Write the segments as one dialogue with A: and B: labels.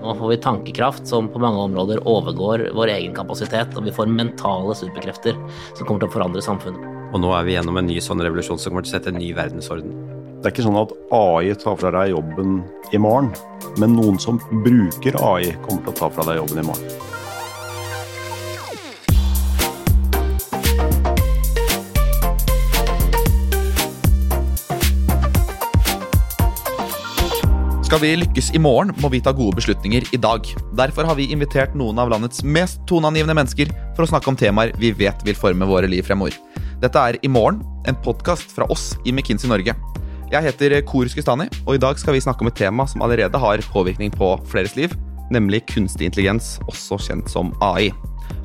A: Nå får vi tankekraft som på mange områder overgår vår egen kapasitet, og vi får mentale superkrefter som kommer til å forandre samfunnet.
B: Og nå er vi gjennom en ny sånn revolusjon som kommer til å sette en ny verdensorden.
C: Det er ikke sånn at AI tar fra deg jobben i morgen, men noen som bruker AI, kommer til å ta fra deg jobben i morgen.
D: Skal vi lykkes i morgen, må vi ta gode beslutninger i dag. Derfor har vi invitert noen av landets mest toneangivende mennesker for å snakke om temaer vi vet vil forme våre liv fremover. Dette er I morgen, en podkast fra oss i McKinsey Norge. Jeg heter Kor Skustani, og i dag skal vi snakke om et tema som allerede har påvirkning på fleres liv, nemlig kunstig intelligens, også kjent som AI.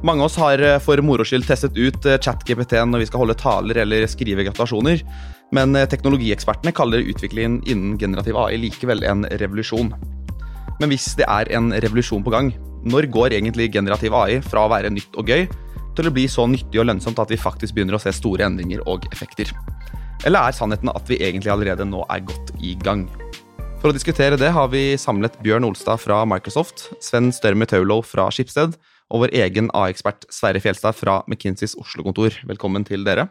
D: Mange av oss har for moro skyld testet ut chat-GPT når vi skal holde taler eller skrive gratulasjoner, men teknologiekspertene kaller utviklingen innen generativ AI likevel en revolusjon. Men hvis det er en revolusjon på gang, når går egentlig generativ AI fra å være nytt og gøy til å bli så nyttig og lønnsomt at vi faktisk begynner å se store endringer og effekter? Eller er sannheten at vi egentlig allerede nå er godt i gang? For å diskutere det har vi samlet Bjørn Olstad fra Microsoft, Sven Størme Taulo fra Skipsted og vår egen AI-ekspert Sverre Fjelstad fra McKinseys Oslo-kontor. Velkommen til dere.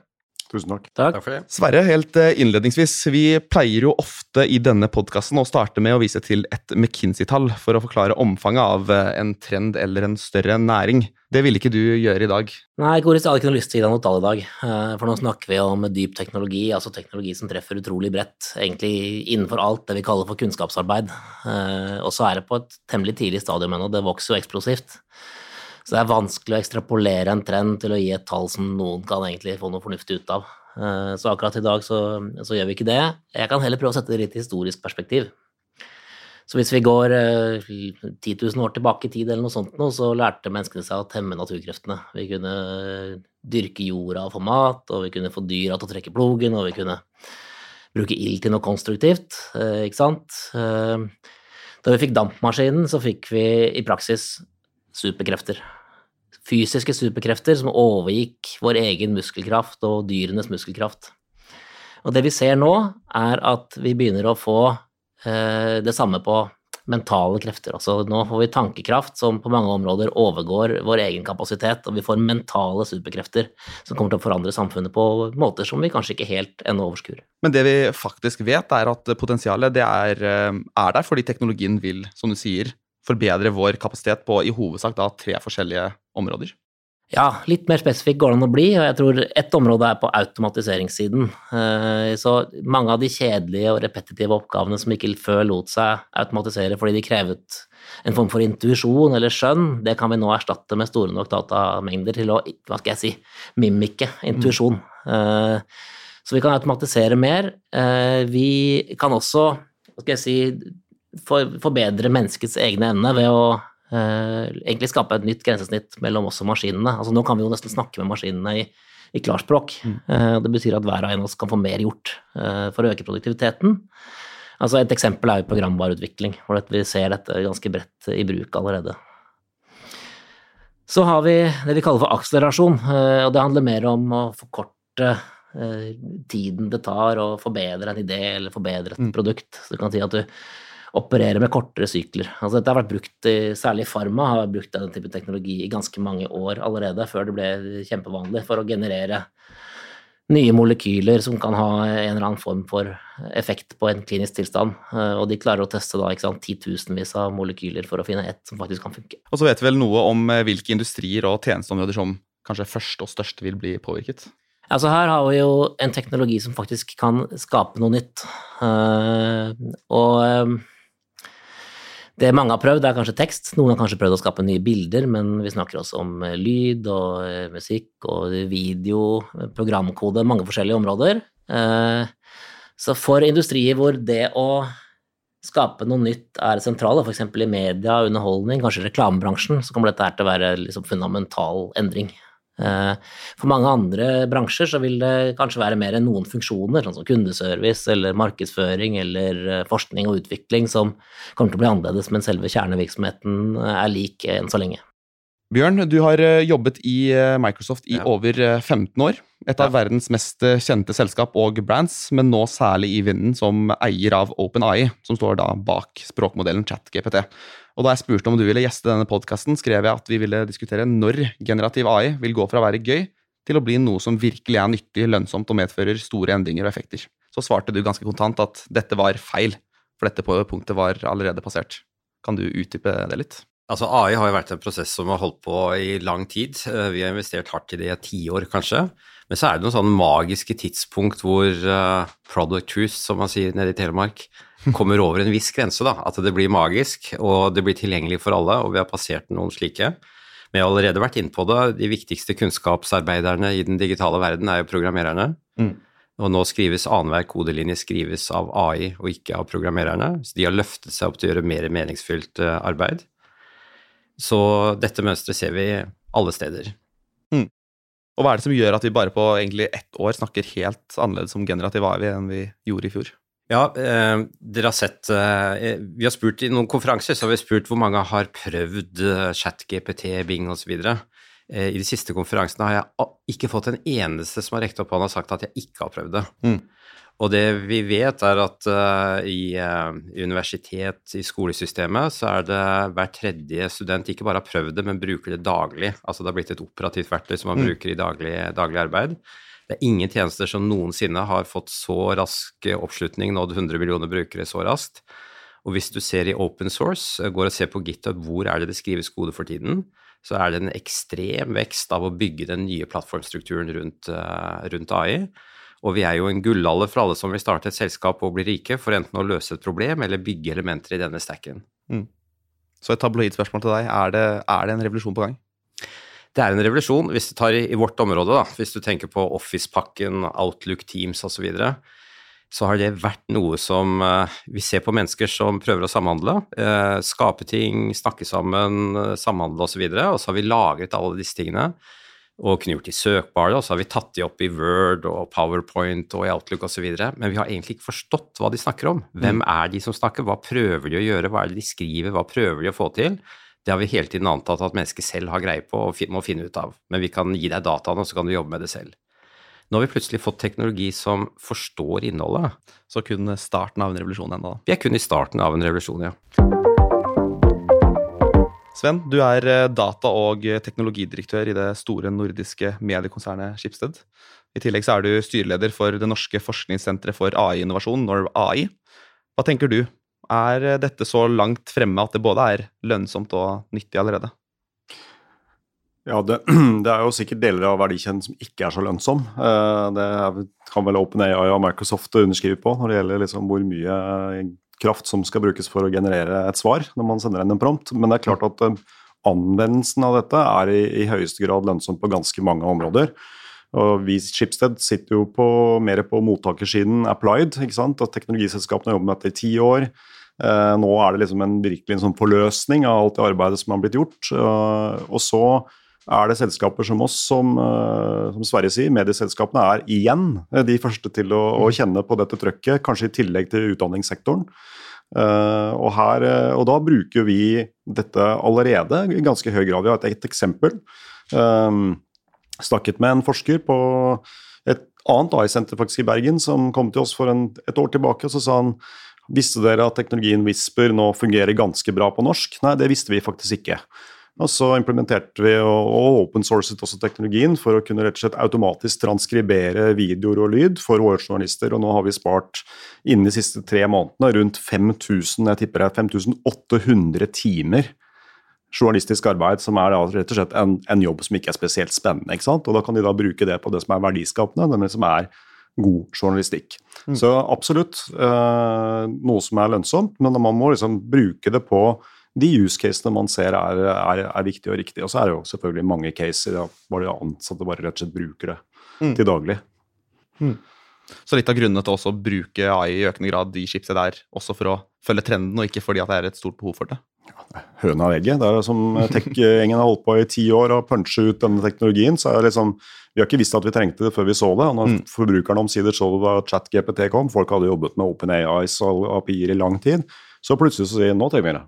C: Tusen takk.
A: Takk.
B: Takk for det.
D: Sverre, helt eh, innledningsvis. Vi pleier jo ofte i denne podkasten å starte med å vise til et McKinsey-tall for å forklare omfanget av eh, en trend eller en større næring. Det ville ikke du gjøre i dag.
A: Nei, Koris, jeg hadde ikke noe lyst til å gi deg noe tall i dag. eh, For nå snakker vi om dyp teknologi, altså teknologi som treffer utrolig bredt. Egentlig innenfor alt det vi kaller for kunnskapsarbeid. Og så er det på et temmelig tidlig stadium ennå, det vokser jo eksplosivt. Så det er vanskelig å ekstrapolere en trend til å gi et tall som noen kan egentlig få noe fornuftig ut av. Eh, Så akkurat i dag så, så gjør vi ikke det. Jeg kan heller prøve å sette det litt i historisk perspektiv. Så hvis vi går eh, 10 000 år tilbake i tid, eller noe sånt, nå, så lærte menneskene seg å temme naturkreftene. Vi kunne eh, dyrke jorda og få mat, og vi kunne få dyra til å trekke plogen, og vi kunne bruke ild til noe konstruktivt, eh, ikke sant. Eh, Da vi fikk dampmaskinen, så fikk vi i praksis superkrefter. Fysiske superkrefter som overgikk vår egen muskelkraft og dyrenes muskelkraft. Og det vi ser nå, er at vi begynner å få eh, det samme på mentale krefter. Altså nå får vi tankekraft som på mange områder overgår vår egen kapasitet, og vi får mentale superkrefter som kommer til å forandre samfunnet på måter som vi kanskje ikke helt ennå overskuer.
D: Men det vi faktisk vet, er at potensialet er, eh, er der fordi teknologien vil, som du sier, forbedre vår kapasitet på i hovedsak da tre forskjellige områder.
A: Ja, litt mer spesifikk går det an å bli, og jeg tror ett område er på automatiseringssiden. Eh, Så mange av de kjedelige og repetitive oppgavene som ikke før lot seg automatisere fordi de krevet en form for intuisjon eller skjønn, det kan vi nå erstatte med store nok datamengder til å, hva skal jeg si, mimike intuisjon. Eh, Så vi kan automatisere mer. Eh, Vi kan også, hva skal jeg si, forbedre menneskets egne evne ved å egentlig skape et nytt grensesnitt mellom oss og maskinene. Altså Nå kan vi jo nesten snakke med maskinene i, i klarspråk. Eh, det betyr at hver og en av oss kan få mer gjort eh, for å øke produktiviteten. Altså Et eksempel er jo programvareutvikling, hvor vi ser dette ganske bredt i bruk allerede. Så har vi det vi kaller for akselerasjon, eh, og det handler mer om å forkorte eh, tiden det tar å forbedre en idé eller forbedre et produkt. Så du kan si at du opererer med kortere sykler. Altså dette har vært brukt, i, særlig Pharma har brukt denne type teknologi i ganske mange år allerede, før det ble kjempevanlig, for å generere nye molekyler som kan ha en eller annen form for effekt på en klinisk tilstand. Eh, Og de klarer å teste da, ikke sant, titusenvis av molekyler for å finne ett som faktisk kan funke.
D: Og så vet vi vel noe om eh, hvilke industrier og tjenesteområder som kanskje først og størst vil bli påvirket.
A: Altså her har vi jo en teknologi som faktisk kan skape noe nytt. Eh, og det mange har prøvd, er kanskje tekst. Noen har kanskje prøvd å skape nye bilder, men vi snakker også om eh, lyd og eh, musikk og video, eh, programkode, mange forskjellige områder. Så for industrier hvor det å skape noe nytt er sentrale, f.eks. i media, underholdning, kanskje reklamebransjen, så kommer dette her til å være liksom fundamental endring. Eh, For mange andre bransjer så vil det kanskje være mer enn noen funksjoner, sånn som kundeservice eller markedsføring eller eh, forskning og utvikling, som kommer til å bli annerledes, men selve kjernevirksomheten er lik enn så lenge.
D: Bjørn, du har eh, jobbet i eh, Microsoft i
B: Ja.
D: over eh, 15 år. Et av
B: Ja.
D: verdens mest eh, kjente selskap og brands, men nå særlig i vinden som eier av OpenAI, som står da bak språkmodellen ChatGPT. Og da jeg spurte om du ville gjeste denne podkasten, skrev jeg at vi ville diskutere når generativ AI vil gå fra å være gøy til å bli noe som virkelig er nyttig, lønnsomt og medfører store endringer og effekter. Så svarte du ganske kontant at dette var feil, for dette punktet var allerede passert. Kan du utdype det litt?
B: Altså AI har jo vært en prosess som har holdt på i lang tid. Eh, Vi har investert hardt i det i tiår, kanskje. Men så er det noen sånne magiske tidspunkt hvor uh, product truth, som man sier nede i Telemark, kommer over en viss grense. da, At det blir magisk, og det blir tilgjengelig for alle, og vi har passert noen slike. Men jeg har allerede vært inne på det. De viktigste kunnskapsarbeiderne i den digitale verden er jo programmererne.
D: Mm.
B: Og nå skrives annenhver kodelinje skrives av AI og ikke av programmererne. Så de har løftet seg opp til å gjøre mer meningsfylt eh, arbeid. Så dette mønsteret ser vi alle steder.
D: Og hva er det som gjør at vi bare på egentlig ett år snakker helt annerledes om generativ AI enn vi gjorde i fjor?
B: Ja, eh, dere har sett eh, Vi har spurt i noen konferanser så har vi spurt hvor mange har prøvd eh, ChatGPT, Bing osv. Eh, I de siste konferansene har jeg ikke fått en eneste som har rekt opp hånda og sagt at jeg ikke har prøvd det.
D: Mm.
B: Og det vi vet, er at uh, i, uh, universitet, i skolesystemet, så er det hver tredje student ikke bare har prøvd det, men bruker det daglig. Altså det har blitt et operativt verktøy som man
D: Mm.
B: bruker i daglig, daglig arbeid. Det er ingen tjenester som noensinne har fått så rask oppslutning, nådd 100 millioner brukere så raskt. Og hvis du ser i open source, eh, går og ser på GitHub hvor er det det skrives kode for tiden, så er det en ekstrem vekst av å bygge den nye plattformstrukturen rundt, uh, rundt AI. Og vi er jo en gullalder for alle som vil starte et selskap og bli rike, for enten å løse et problem eller bygge elementer i denne stacken.
D: Så et tabloidspørsmål til deg. Er det, er det en revolusjon på gang?
B: Det er en revolusjon hvis du tar i, i vårt område, da, hvis du tenker på Office-pakken, Outlook, Teams osv., så, videre, så har det vært noe som eh, vi ser på mennesker som prøver å samhandle. eh, skape ting, snakke sammen, uh, samhandle osv. Og, så og så har vi lagret alle disse tingene og kunne gjort de søkbare, og så har vi tatt de opp i Word og PowerPoint og i Outlook osv. Men vi har egentlig ikke forstått hva de snakker om. Hvem er de som snakker, hva prøver de å gjøre, hva er det de skriver, hva prøver de å få til? Det har vi hele tiden antatt at mennesker selv har greie på og må finne ut av. Men vi kan gi deg dataene, og så kan du jobbe med det selv. Nå har vi plutselig fått teknologi som forstår innholdet.
D: Så kun starten av en revolusjon ennå.
B: Vi er kun i starten av en revolusjon, ja.
D: Sven, du er eh, data- og teknologidirektør i det store nordiske mediekonsernet Schibsted. I tillegg så er du styreleder for det norske forskningssenteret for AI-innovasjon, NORW-AI. Hva tenker du? Er eh, dette så langt fremme at det både er lønnsomt og nyttig allerede?
C: Ja, det, det er jo sikkert deler av verdikjeden som ikke er så lønnsom. Eh, Det kan vel OpenAI og Microsoft underskrive på når det gjelder liksom hvor mye kraft som skal brukes for å generere et svar når man sender inn en prompt. Men det er klart at eh, anvendelsen av dette er i, i høyeste grad lønnsom på ganske mange områder. Og vi Schibsted sitter jo på, mer på mottakersiden applied. ikke sant? At Teknologiselskapene har jobbet med dette i ti år. Eh, nå er det liksom en virkelig en sånn forløsning av alt det arbeidet som har blitt gjort. Eh, og så er det selskaper som oss, som, eh, som Sverre sier, medieselskapene er igjen eh, de første til å, å kjenne på dette trøkket, kanskje i tillegg til utdanningssektoren. Eh, og, her, og da bruker vi dette allerede i ganske høy grad. Vi har et, et eksempel. Um, snakket med en forsker på et annet AI-senter faktisk i Bergen som kom til oss for en, et år tilbake. og Så sa han visste dere at teknologien Whisper nå fungerer ganske bra på norsk? Nei, det visste vi faktisk ikke. Og så implementerte vi og, og open sourcet også teknologien for å kunne rett og slett automatisk transkribere videoer og lyd for våre journalister. Og nå har vi spart innen de siste tre månedene rundt 5000, jeg tipper det er 5800 timer journalistisk arbeid som er rett og slett en, en jobb som ikke er spesielt spennende. ikke sant? Og da kan de da bruke det på det som er verdiskapende, nemlig som er god journalistikk.
D: Mm.
C: Så absolutt eh, noe som er lønnsomt, men man må liksom bruke det på de use casene man ser er, er, er viktige og riktige. Og så er det jo selvfølgelig mange caser ja, hvor de ansatte bare rett og slett bruker det
D: Mm.
C: til daglig.
D: Så litt av grunnene til også å bruke AI i økende grad de chipset der, også for å følge trenden, og ikke fordi at det er et stort behov for det.
C: Ja, høna og egget. Det er som tech-gjengen har holdt på i ti år og punche ut denne teknologien. så er det liksom, Vi har ikke visst at vi trengte det før vi så det. og Når
D: Mm.
C: forbrukerne omsider så det da ChatGPT kom, folk hadde jobbet med OpenAIs og API-er i lang tid, så plutselig så sier nå trenger vi det.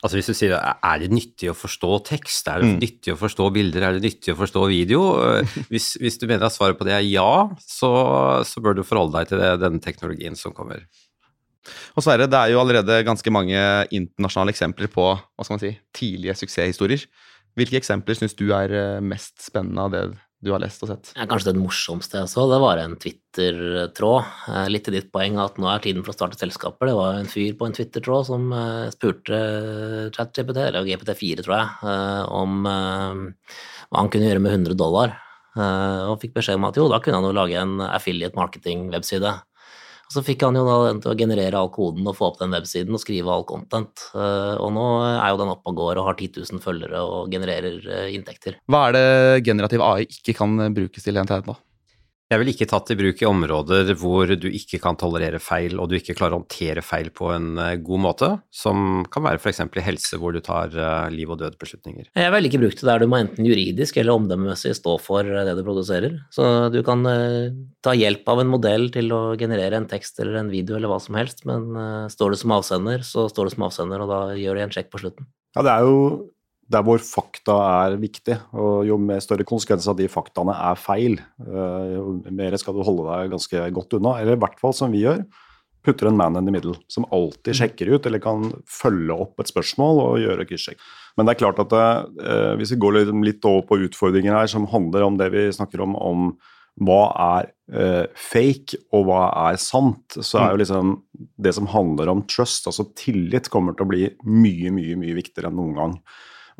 B: Altså hvis du sier er det nyttig å forstå tekst, er det
D: Mm.
B: nyttig å forstå bilder, er det nyttig å forstå video? Hvis, hvis du mener at svaret på det er ja, så, så bør du forholde deg til det, denne teknologien som kommer.
D: Og Sverre, det er jo allerede ganske mange internasjonale eksempler på hva skal man si, tidlige suksesshistorier. Hvilke eksempler syns du er eh, mest spennende av det du har lest og sett?
A: Ja, kanskje det morsomste jeg så, det var en Twitter-tråd. Eh, Litt til ditt poeng at nå er tiden for å starte selskaper. Det var en fyr på en Twitter-tråd som eh, spurte ChatGPT, eller GPT4 tror jeg, eh, om eh, hva han kunne gjøre med 100 dollar. Eh, Og fikk beskjed om at jo, da kunne han jo lage en affiliate marketing-webside. Så fikk han jo da den til å generere all koden og få opp den websiden og skrive all content. Eh, Og nå er jo den oppe og går og har 10 000 følgere og genererer eh, inntekter.
D: Hva er det generativ AI ikke kan brukes til i til etterpå?
B: Jeg vil ikke tatt i bruk i områder hvor du ikke kan tolerere feil, og du ikke klarer å håndtere feil på en eh, god måte, som kan være f.eks. i helse, hvor du tar eh, liv og død-beslutninger.
A: Jeg vil ikke bruke det der du må enten juridisk eller omdømmemessig stå for det du produserer. Så du kan eh, ta hjelp av en modell til å generere en tekst eller en video eller hva som helst, men eh, står du som avsender, så står du som avsender, og da gjør de en sjekk på slutten.
C: Ja, det er jo der hvor fakta er viktig, og jo mer større konsekvens av de faktaene er feil, eh, jo mer skal du holde deg ganske godt unna. Eller i hvert fall som vi gjør, putter en man in the middle, som alltid sjekker ut, eller kan følge opp et spørsmål og gjøre kryssjekk. Men det er klart at eh, hvis vi går litt, over på utfordringer her som handler om det vi snakker om, om hva er eh, fake og hva er sant, så er jo liksom det som handler om trust, altså tillit, kommer til å bli mye, mye, mye viktigere enn noen gang.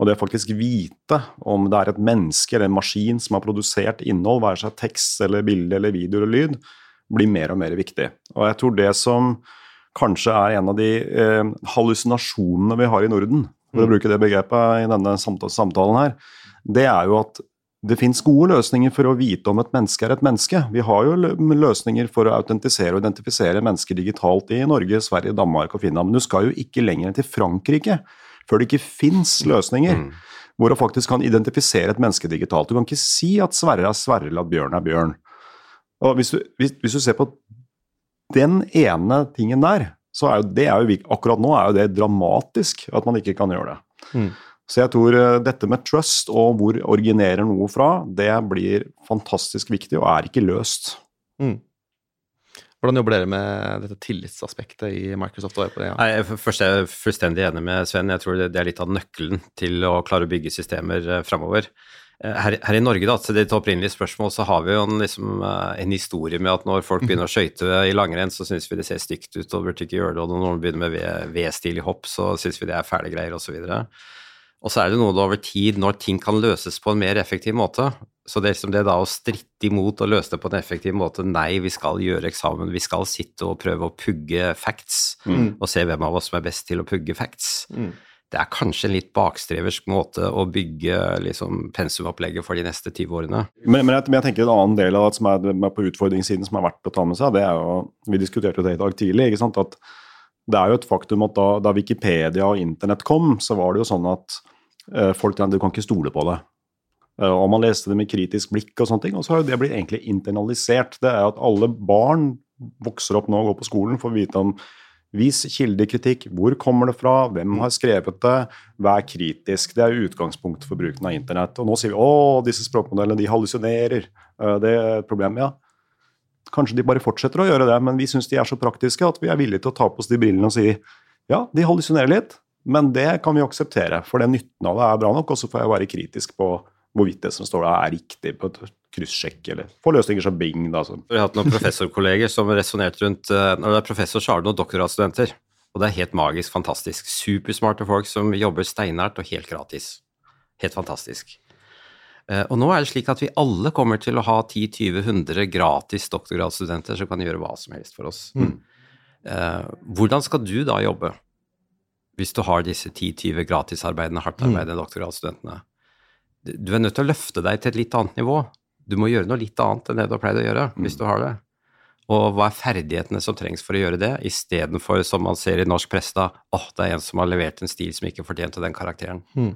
C: Og det å faktisk vite om det er et menneske eller en maskin som har produsert innhold, være seg tekst eller bilde eller video eller lyd, blir mer og mer viktig. Og jeg tror det som kanskje er en av de eh, hallusinasjonene vi har i Norden, for å bruke det begrepet i denne samtalen her, det er jo at det fins gode løsninger for å vite om et menneske er et menneske. Vi har jo løsninger for å autentisere og identifisere mennesker digitalt i Norge, Sverige, Danmark og Finland, men du skal jo ikke lenger enn til Frankrike før det ikke fins løsninger
B: Mm.
C: hvor du faktisk kan identifisere et menneske digitalt. Du kan ikke si at Sverre er Sverre eller at Bjørn er Bjørn. Og hvis du, hvis, hvis du ser på den ene tingen der, så er jo det er jo, akkurat nå er jo det dramatisk at man ikke kan gjøre det.
D: Mm.
C: Så jeg tror eh, dette med trust og hvor originerer noe fra, det blir fantastisk viktig og er ikke løst.
D: Mm. Hvordan jobber dere med dette tillitsaspektet i Microsoft? og det? Ja?
B: Nei, Først er jeg fullstendig enig med Sven. Jeg tror det er litt av nøkkelen til å klare å bygge systemer eh, framover. Eh, Her, her i Norge, da, til ditt opprinnelige spørsmål, så har vi jo en, liksom, eh, en historie med at når folk begynner å skøyte i langrenn, så syns vi det ser stygt ut og burde ikke gjøre det, og når noen begynner med V-stil i hopp, så syns vi det er fæle greier, osv. Og så er det noe over tid når ting kan løses på en mer effektiv måte. Så det liksom det da å stritte imot og løse det på en effektiv måte. Nei, vi skal gjøre eksamen, vi skal sitte og prøve å pugge facts,
D: Mm.
B: og se hvem av oss som er best til å pugge facts.
D: Mm.
B: Det er kanskje en litt bakstreversk måte å bygge liksom, pensumopplegget for de neste 20 årene.
C: Men, men, jeg, men jeg tenker en annen del av det som er på utfordringssiden som er verdt å ta med seg, det er jo Vi diskuterte jo det i dag tidlig. ikke sant, at det er jo et faktum at da, da Wikipedia og internett kom, så var det jo sånn at eh, folk du kan ikke stole på det. Eh, og man leste det med kritisk blikk og sånne ting, og så har jo det blitt egentlig internalisert. Det er at alle barn vokser opp nå og går på skolen for å vite om Vis kildekritikk. Hvor kommer det fra? Hvem har skrevet det? Vær kritisk. Det er utgangspunktet for bruken av internett. Og nå sier vi å, disse språkmodellene de hallusinerer. Eh, Det er et problem, ja. Kanskje de bare fortsetter å gjøre det, men vi syns de er så praktiske at vi er villige til å ta på oss de brillene og si ja, de hallusinerer litt, men det kan vi akseptere, for den nytten av det er bra nok. Og så får jeg være kritisk på hvorvidt det som står der, er riktig på et kryssjekk, eller få løsninger som Bing. da, som
B: Vi har hatt noen professorkolleger som resonnerte rundt eh, Når du er professor, så har du noen doktorgradsstudenter. Og det er helt magisk, fantastisk. Supersmarte folk som jobber steinært og helt gratis. Helt fantastisk. Eh, Og nå er det slik at vi alle kommer til å ha 10-20-100 gratis doktorgradsstudenter som kan gjøre hva som helst for oss. Mm. Hvordan skal du da jobbe hvis du har disse 10-20 gratisarbeidende, hardtarbeidende doktorgradsstudentene? Du er nødt til å løfte deg til et litt annet nivå. Du må gjøre noe litt annet enn det du har pleid å gjøre, hvis du har det. Og hva er ferdighetene som trengs for å gjøre det, istedenfor, som man ser i norsk presse, da, åh, det er en som har levert en stil som ikke fortjente den karakteren.
D: Mm.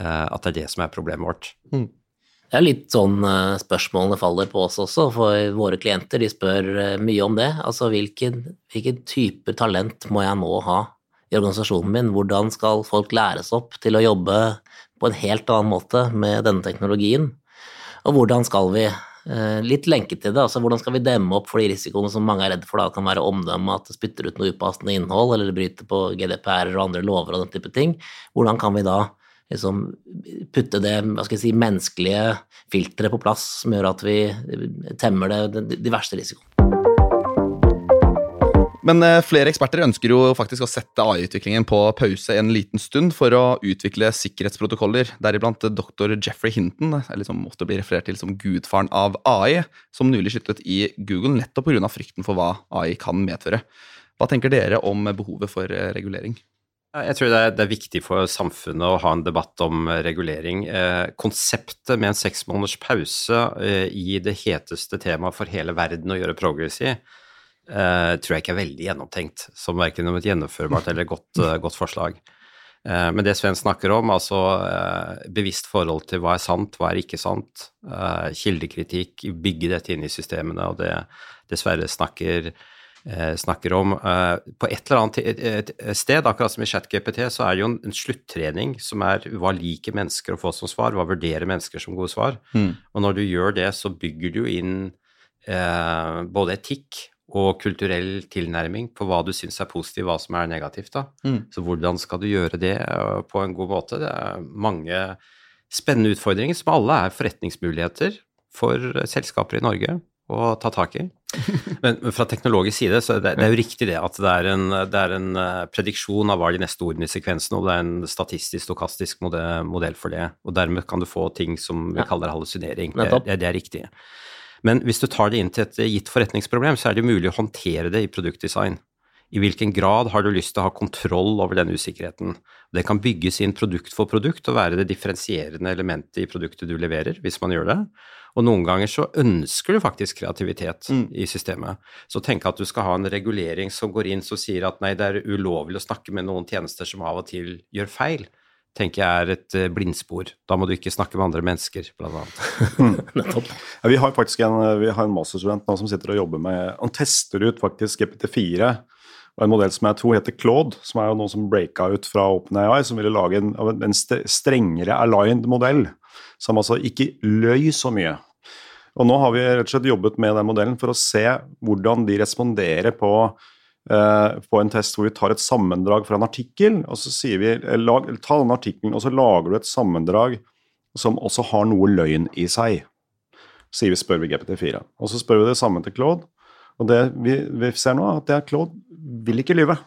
B: Uh, at det er det som er problemet vårt.
A: Det er litt sånn uh, spørsmålene faller på oss også, for våre klienter de spør uh, mye om det. Altså hvilken, hvilken type talent må jeg nå ha i organisasjonen min. Hvordan skal folk læres opp til å jobbe på en helt annen måte med denne teknologien? Og hvordan skal vi eh, litt lenket til det. altså Hvordan skal vi demme opp for de risikoene som mange er redde for? da, kan være omdømme, at det spytter ut noe upassende innhold, eller det bryter på GDPR og andre lover og den type ting. Hvordan kan vi da liksom putte det hva skal jeg si, menneskelige filteret på plass som gjør at vi temmer det, de verste risikoene?
D: Men eh, flere eksperter ønsker jo faktisk å sette AI-utviklingen på pause en liten stund for å utvikle sikkerhetsprotokoller, deriblant doktor Jeffrey Hinton, eller som ofte blir referert til som gudfaren av AI, som nylig sluttet i Google nettopp pga. frykten for hva AI kan medføre. Hva tenker dere om behovet for eh, regulering?
B: Jeg tror det er, det er, viktig for samfunnet å ha en debatt om regulering. Eh, konseptet med en seks måneders pause eh, i det heteste temaet for hele verden å gjøre progress i, uh, tror jeg ikke er veldig gjennomtenkt som verken om et gjennomførbart eller godt, uh, godt forslag. Uh, men det Sven snakker om, altså bevisst forhold til hva er sant, hva er ikke sant, kildekritikk, bygge dette inn i systemene, og det dessverre snakker, snakker om På et eller annet sted, akkurat som i ChatGPT, så er det jo en, en sluttrening som er hva liker mennesker å få som svar, hva vurderer mennesker som gode svar. Mm. Og når du gjør det, så bygger du inn både etikk og kulturell tilnærming på hva du syns er positivt, hva som er negativt. da. Mm. Så hvordan skal du gjøre det øh, på en god måte? Det er mange spennende utfordringer som alle er forretningsmuligheter for selskaper i Norge å ta tak i. Men fra teknologisk side så det, det er jo riktig det at det er, en, det er en øh, prediksjon av hva de neste ordene i sekvensen, og det er en statistisk, stokastisk modell, modell for det. Og dermed kan du få ting som vi kaller hallusinering. Det, det, det er riktig. Men hvis du tar det inn til et gitt forretningsproblem, så er det mulig å håndtere det i produktdesign. I hvilken grad har du lyst til å ha kontroll over den usikkerheten? Det kan bygges inn produkt for produkt og være det differensierende elementet i produktet du leverer, hvis man gjør det. Og noen ganger så ønsker du faktisk kreativitet mm. i systemet. Så tenk at du skal ha en regulering som går inn som sier at nei, det er ulovlig å snakke med noen tjenester som av og til gjør feil tenker jeg er et eh, blindspor. Da må du ikke snakke med andre mennesker, blant annet.
C: ja, vi har faktisk en, vi har en masterstudent nå som sitter og jobber med Han tester ut faktisk GPT4 og en modell som jeg tror heter Claude, som er jo noe som breaka ut fra OpenAI, som ville lage en, en strengere aligned modell, som altså ikke løy så mye. Og nå har vi rett og slett jobbet med den modellen for å se hvordan de responderer på Eh, på en test hvor vi tar et sammendrag fra en artikkel, og så sier vi eh, ta den artikkelen og så lager du et sammendrag som også har noe løgn i seg. Så vi, spør vi GPT4. Og så spør vi det samme til Claude. Og det vi, vi ser nå, at det er Claude vil ikke lyve.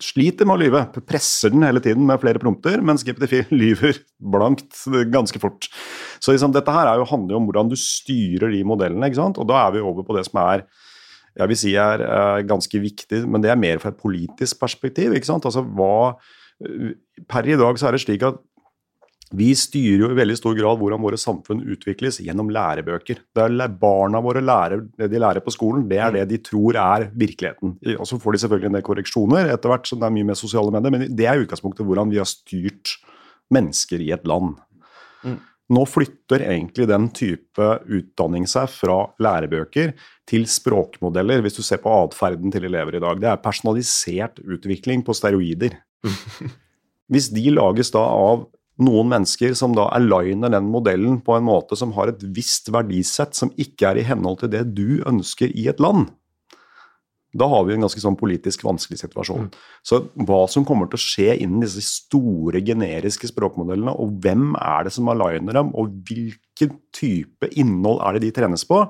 C: Sliter med å lyve. Presser den hele tiden med flere prompter, mens GPT4 lyver blankt ganske fort. Så liksom, dette her jo, handler jo om hvordan du styrer de modellene, og da er vi over på det som er jeg vil si er, er ganske viktig, men det er mer fra et politisk perspektiv. ikke sant? Altså hva, Per i dag så er det slik at vi styrer jo i veldig stor grad hvordan våre samfunn utvikles gjennom lærebøker. Det er Barna våre lærer det de lærer på skolen, det er det de tror er virkeligheten. Og Så får de selvfølgelig en del korreksjoner etter hvert, som det er mye mer sosiale medier, men det er utgangspunktet hvordan vi har styrt mennesker i et land. Mm. Nå flytter egentlig den type utdanning seg fra lærebøker til språkmodeller, hvis du ser på atferden til elever i dag. Det er personalisert utvikling på steroider. Hvis de lages da av noen mennesker som da aligner den modellen på en måte som har et visst verdisett som ikke er i henhold til det du ønsker i et land, da har vi en ganske sånn politisk vanskelig situasjon. Mm. Så hva som kommer til å skje innen disse store generiske språkmodellene, og hvem er det som aligner dem, og hvilken type innhold er det de trenes på,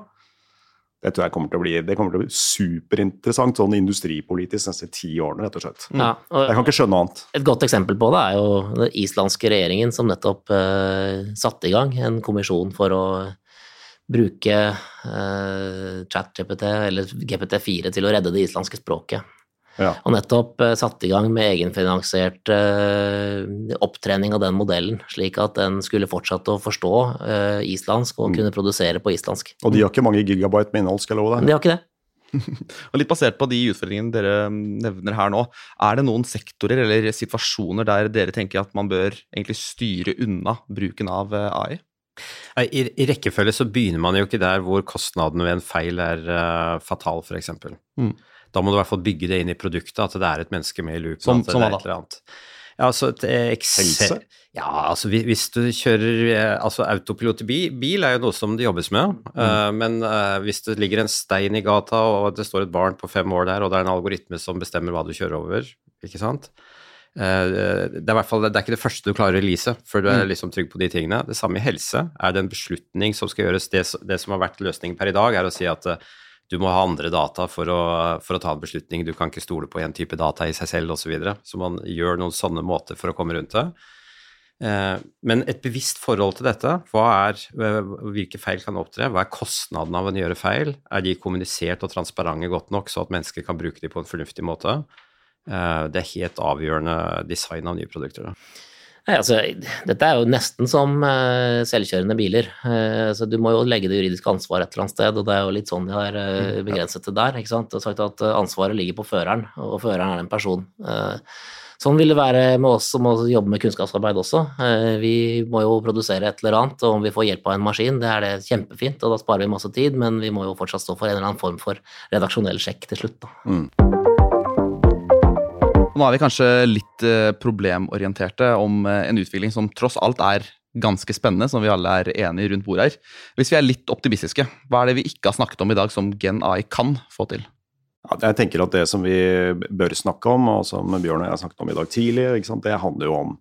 C: det tror jeg kommer til å bli, det kommer til å bli superinteressant sånn industripolitisk neste ti årene, rett og slett. Ja, og jeg kan ikke skjønne annet.
A: Et godt eksempel på det er jo den islandske regjeringen som nettopp eh, satte i gang en kommisjon for å bruke uh, ChatGPT eller GPT4 til å redde det islandske språket. Ja. Og nettopp uh, satte i gang med egenfinansiert uh, opptrening av den modellen, slik at den skulle fortsette å forstå uh, islandsk og mm. kunne produsere på islandsk.
C: Og de har ikke mange gigabyte med innhold, skal jeg love deg.
A: De har ikke det.
D: og Litt basert på de utfordringene dere nevner her nå, er det noen sektorer eller situasjoner der dere tenker at man bør egentlig styre unna bruken av AI?
B: I, I, rekkefølge så begynner man jo ikke der hvor kostnaden ved en feil er uh, fatal, f.eks. Mm. Da må du i hvert fall bygge det inn i produktet, at det er et menneske med i loopen.
D: Som-
B: at det
D: som
B: er et eller annet. Ja, altså et eh,
C: Helse?
B: Ja, altså hvis, du kjører eh, Altså autopilot i bil, bil er jo noe som det jobbes med, eh, men uh, hvis det ligger en stein i gata og det står et barn på fem år der, og det er en algoritme som bestemmer hva du kjører over, ikke sant det er fall det er ikke det første du klarer å release før du er liksom trygg på de tingene. Det samme i helse. Er det en beslutning som skal gjøres Det, det som har vært løsningen per i dag, er å si at eh, du må ha andre data for å, for å ta en beslutning. Du kan ikke stole på én type data i seg selv osv. Så, videre. så man gjør noen sånne måter for å komme rundt det. Eh, Men et bevisst forhold til dette, er, eh, hvilke feil kan opptre, hva er kostnaden av å gjøre feil, er de kommunisert og transparente godt nok så at mennesker kan bruke dem på en fornuftig måte? Eh, Det er helt avgjørende design av nye produkter. Da.
A: Nei, altså, dette er jo nesten som uh, selvkjørende biler. Uh, så du må jo legge det juridiske ansvaret et eller annet sted, og det er jo litt sånn de har uh, begrenset det der. ikke sant? Det er sagt at ansvaret ligger på føreren, og føreren er en person. Sånn vil det være med oss som må jobbe med kunnskapsarbeid også. Vi må jo produsere et eller annet, og om vi får hjelp av en maskin, det er det kjempefint, og da sparer vi masse tid, men vi må jo fortsatt stå for en eller annen form for redaksjonell sjekk til slutt. da.
D: Nå er vi kanskje litt eh, problemorienterte om eh, en utvikling som tross alt er ganske spennende, som vi alle er enige rundt bordet her. Hvis vi er litt optimistiske, hva er det vi ikke har snakket om i dag som Gen AI kan få til?
C: Jeg tenker at Det som vi bør snakke om, og som Bjørn og jeg har snakket om i dag tidlig, det handler jo om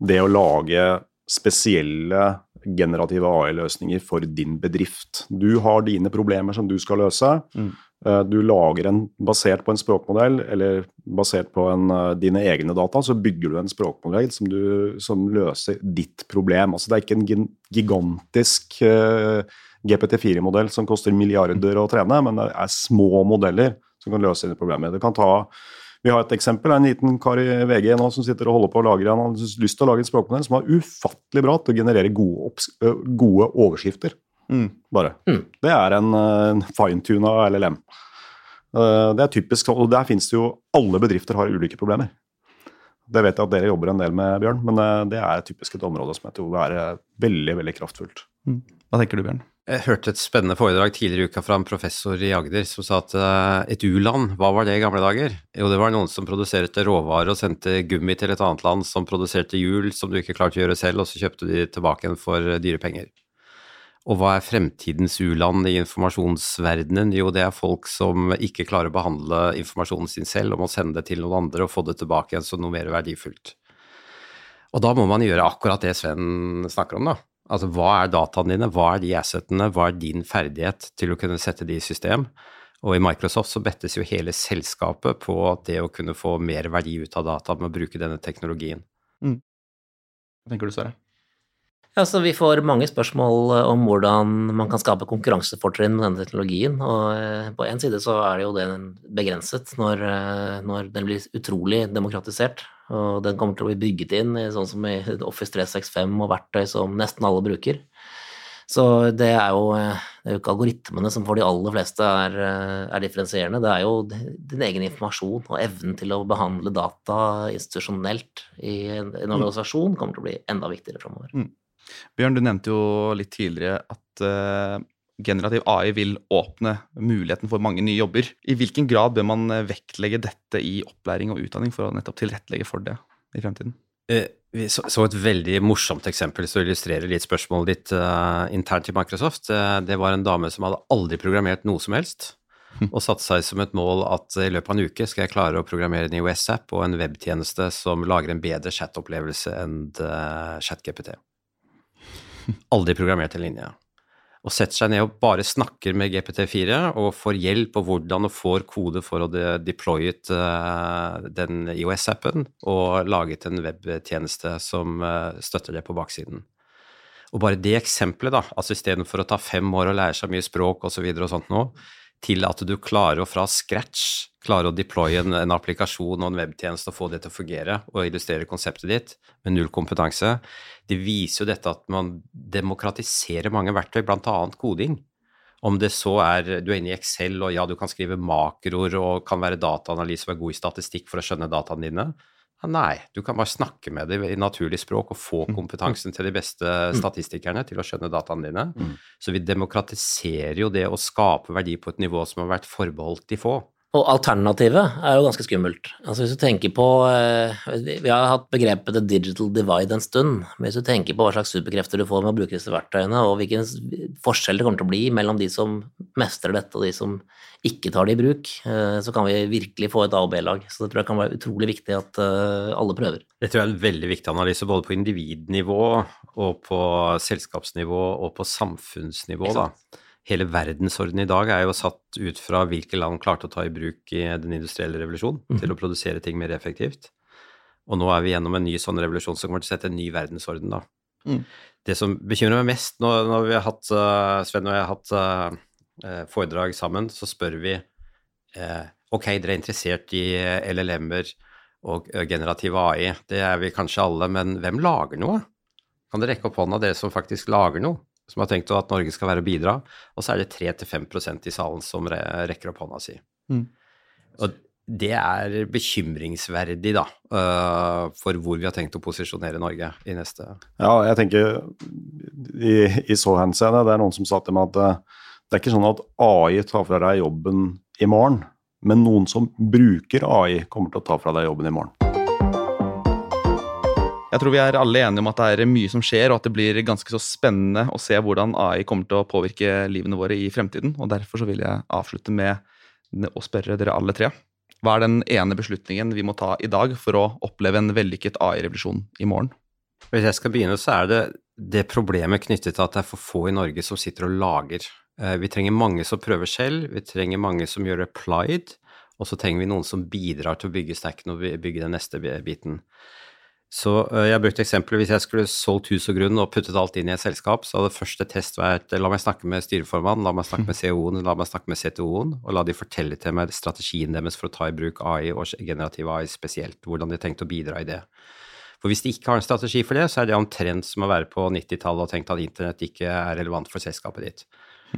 C: det å lage spesielle generative AI-løsninger for din bedrift. Du har dine problemer som du skal løse.
D: Mm.
C: Eh, Du lager en basert på en språkmodell, eller basert på en, eh, dine egne data, så bygger du en språkmodell som, du, som løser ditt problem. Altså Det er ikke en gigantisk uh, GPT4-modell som koster milliarder å trene, men det er små modeller som kan løse dine problemer. Det kan ta vi har et eksempel. En liten kar i VG nå som sitter og holder på å lage Han har lyst til å lage en språkmodell som er ufattelig bra til å generere gode, gode overskrifter.
D: Mm.
C: Bare.
A: Mm.
C: Det er en, eh, en fine-tuna LLM. Eh, Det er typisk, og Der finnes det jo Alle bedrifter har ulike problemer. Det vet jeg at dere jobber en del med, Bjørn, men eh, det er typisk et område som jeg tror vil være veldig veldig kraftfullt.
D: Hva tenker du, Bjørn?
B: Jeg hørte et spennende foredrag tidligere i uka fra en professor i Agder som sa at eh, et u-land, hva var det i gamle dager? Jo, det var noen som produserte råvarer og sendte gummi til et annet land som produserte hjul som du ikke klarte å gjøre selv, og så kjøpte de tilbake igjen for eh, dyre penger. Og hva er fremtidens u-land i informasjonsverdenen? Jo, det er folk som ikke klarer å behandle informasjonen sin selv, og må sende det til noen andre og få det tilbake igjen som noe mer verdifullt. Og da må man gjøre akkurat det Sven snakker om, da. Altså hva er dataene dine, hva er de assetene, hva er din ferdighet til å kunne sette de i system? Og i Microsoft så bettes jo hele selskapet på det å kunne få mer verdi ut av data med å bruke denne teknologien.
D: Hva tenker du, Sverre?
A: Ja, så Vi får mange spørsmål eh, om hvordan man kan skape konkurransefortrinn med denne teknologien. og eh, På en side så er det jo den begrenset når, eh, når den blir utrolig demokratisert. og Den kommer til å bli bygget inn i sånn som i Office 365 og verktøy som nesten alle bruker. Så det er jo, det er jo ikke algoritmene som for de aller fleste er, er differensierende. Det er jo din egen informasjon og evnen til å behandle data institusjonelt i en, en organisasjon kommer til å bli enda viktigere framover.
D: Bjørn, du nevnte jo litt tidligere at uh, generativ AI vil åpne muligheten for mange nye jobber. I hvilken grad bør man eh, vektlegge dette i opplæring og utdanning for å nettopp tilrettelegge for det i fremtiden?
B: Eh, Vi så, et veldig morsomt eksempel som illustrerer litt spørsmålet ditt uh, internt i Microsoft. Det var en dame som hadde aldri programmert noe som helst, og satte seg som et mål at i løpet av en uke skal jeg klare å programmere en IOS-app og en webtjeneste som lager en bedre chat-opplevelse enn eh, ChatGPT. Aldri programmert en linje. Og setter seg ned og bare snakker med GPT4 og får hjelp på hvordan og får kode for å de deployet uh, den IOS-appen og laget en webtjeneste som uh, støtter det på baksiden. Og bare det eksempelet, da, altså istedenfor å ta fem år og lære seg mye språk osv., og, og sånt nå, til at du klarer å fra scratch klare å deploye en, en applikasjon og en webtjeneste og få det til å fungere og illustrere konseptet ditt med null kompetanse, det viser jo dette at man demokratiserer mange verktøy, bl.a. koding. Om det så er du er inne i Excel og ja, du kan skrive makroer og kan være dataanalyse og være god i statistikk for å skjønne dataene dine. Nei, du kan bare snakke med dem i naturlig språk og få kompetansen til de beste statistikerne til å skjønne dataene dine.
C: Mm.
B: Så vi demokratiserer jo det å skape verdi på et nivå som har vært forbeholdt de få.
A: Og alternativet er jo ganske skummelt. Altså Hvis du tenker på eh, Vi har hatt begrepet the digital divide en stund. Men hvis du tenker på hva slags superkrefter du får med å bruke disse verktøyene, og hvilken forskjell det kommer til å bli mellom de som mestrer dette, og de som ikke tar det i bruk, eh, så kan vi virkelig få et A- og B-lag. Så det tror jeg kan være utrolig viktig at eh, alle prøver.
B: Det tror jeg er en veldig viktig analyse, både på individnivå og på selskapsnivå og på samfunnsnivå. da. Hele verdensordenen i dag er jo satt ut fra hvilke land klarte å ta i bruk i den industrielle revolusjonen til å produsere ting mer effektivt. Og nå er vi gjennom en ny sånn revolusjon som kommer til å sette en ny verdensorden, da.
D: Mm.
B: Det som bekymrer meg mest når, når vi har hatt, uh, Sven og jeg har hatt uh, foredrag sammen, så spør vi uh, Ok, dere er interessert i LLM-er og generativ AI. Det er vi kanskje alle, men hvem lager noe? Kan dere rekke opp hånda, dere som faktisk lager noe? Som har tenkt at Norge skal være og bidra? Og så er det 3-5% i salen som rekker opp hånda si.
D: Mm.
B: Og det er bekymringsverdig, da, for hvor vi har tenkt å posisjonere Norge i neste
C: Ja, jeg tenker i, i så henseende Det er noen som sa til meg at det er ikke sånn at AI tar fra deg jobben i morgen, men noen som bruker AI, kommer til å ta fra deg jobben i morgen.
D: Jeg tror vi er alle enige om at det er mye som skjer, og at det blir ganske så spennende å se hvordan AI kommer til å påvirke livene våre i fremtiden. og Derfor så vil jeg avslutte med å spørre dere alle tre. Hva er den ene beslutningen vi må ta i dag for å oppleve en vellykket AI-revolusjon i morgen?
B: Hvis jeg skal begynne, så er det det problemet knyttet til at det er for få i Norge som sitter og lager. Vi trenger mange som prøver selv, vi trenger mange som gjør applied, og så trenger vi noen som bidrar til å bygge stacken og bygge den neste biten. Så jeg brukte eksempelet hvis jeg skulle solgt hus og grunn og puttet alt inn i et selskap, så hadde første test vært la meg snakke med styreformannen, la meg snakke med CEO-en, la meg snakke med CTO-en, og la de fortelle til meg strategien deres for å ta i bruk AI og generativ AI spesielt, hvordan de har tenkt å bidra i det. For hvis de ikke har en strategi for det, så er det omtrent som å være på 90-tallet og tenkt at internett ikke er relevant for selskapet ditt.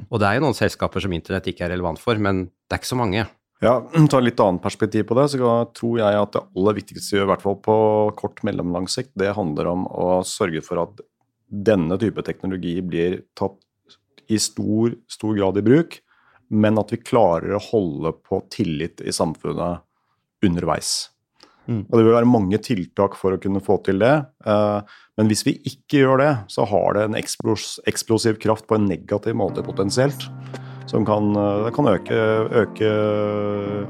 B: Og det er jo noen selskaper som internett ikke er relevant for, men det er ikke så mange.
C: Ja, ta et litt annet perspektiv på det, så tror jeg at det aller viktigste, i hvert fall på kort mellomlang sikt, det handler om å sørge for at denne type teknologi blir tatt i stor, stor grad i bruk, men at vi klarer å holde på tillit i samfunnet underveis. Mm. Og Det vil være mange tiltak for å kunne få til det. Men hvis vi ikke gjør det, så har det en eksplosiv kraft på en negativ måte potensielt som kan, kan øke, øke,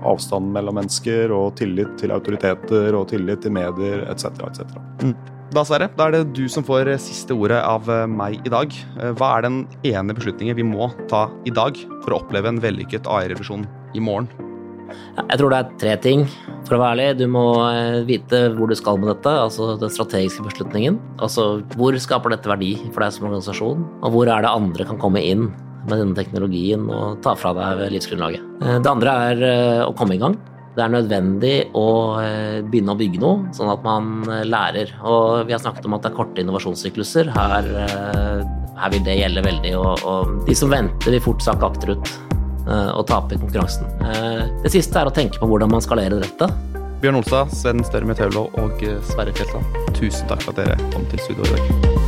C: avstanden mellom mennesker og tillit til autoriteter og tillit til medier etc. etc.
D: Mm. Da, Sverre, da er det du som får siste ordet av meg i dag. Hva er den ene beslutningen vi må ta i dag for å oppleve en vellykket AI-revisjon i morgen?
A: Jeg tror det er tre ting, for å være ærlig. Du må vite hvor du skal med dette, altså den strategiske beslutningen. Altså hvor skaper dette verdi for deg som organisasjon, og hvor er det andre kan komme inn med denne teknologien og ta fra deg livsgrunnlaget. Det andre er å komme i gang. Det er nødvendig å begynne å bygge noe, sånn at man lærer. Og vi har snakket om at det er korte innovasjonssykluser. Her, her vil det gjelde veldig. Og, og, de som venter, vil fort sakke akterut og tape konkurransen. Det siste er å tenke på hvordan man skalerer dette.
D: Bjørn Olstad, Sven Størme Taulo og Sverre Fjelland, tusen takk for at dere kom til studio i dag.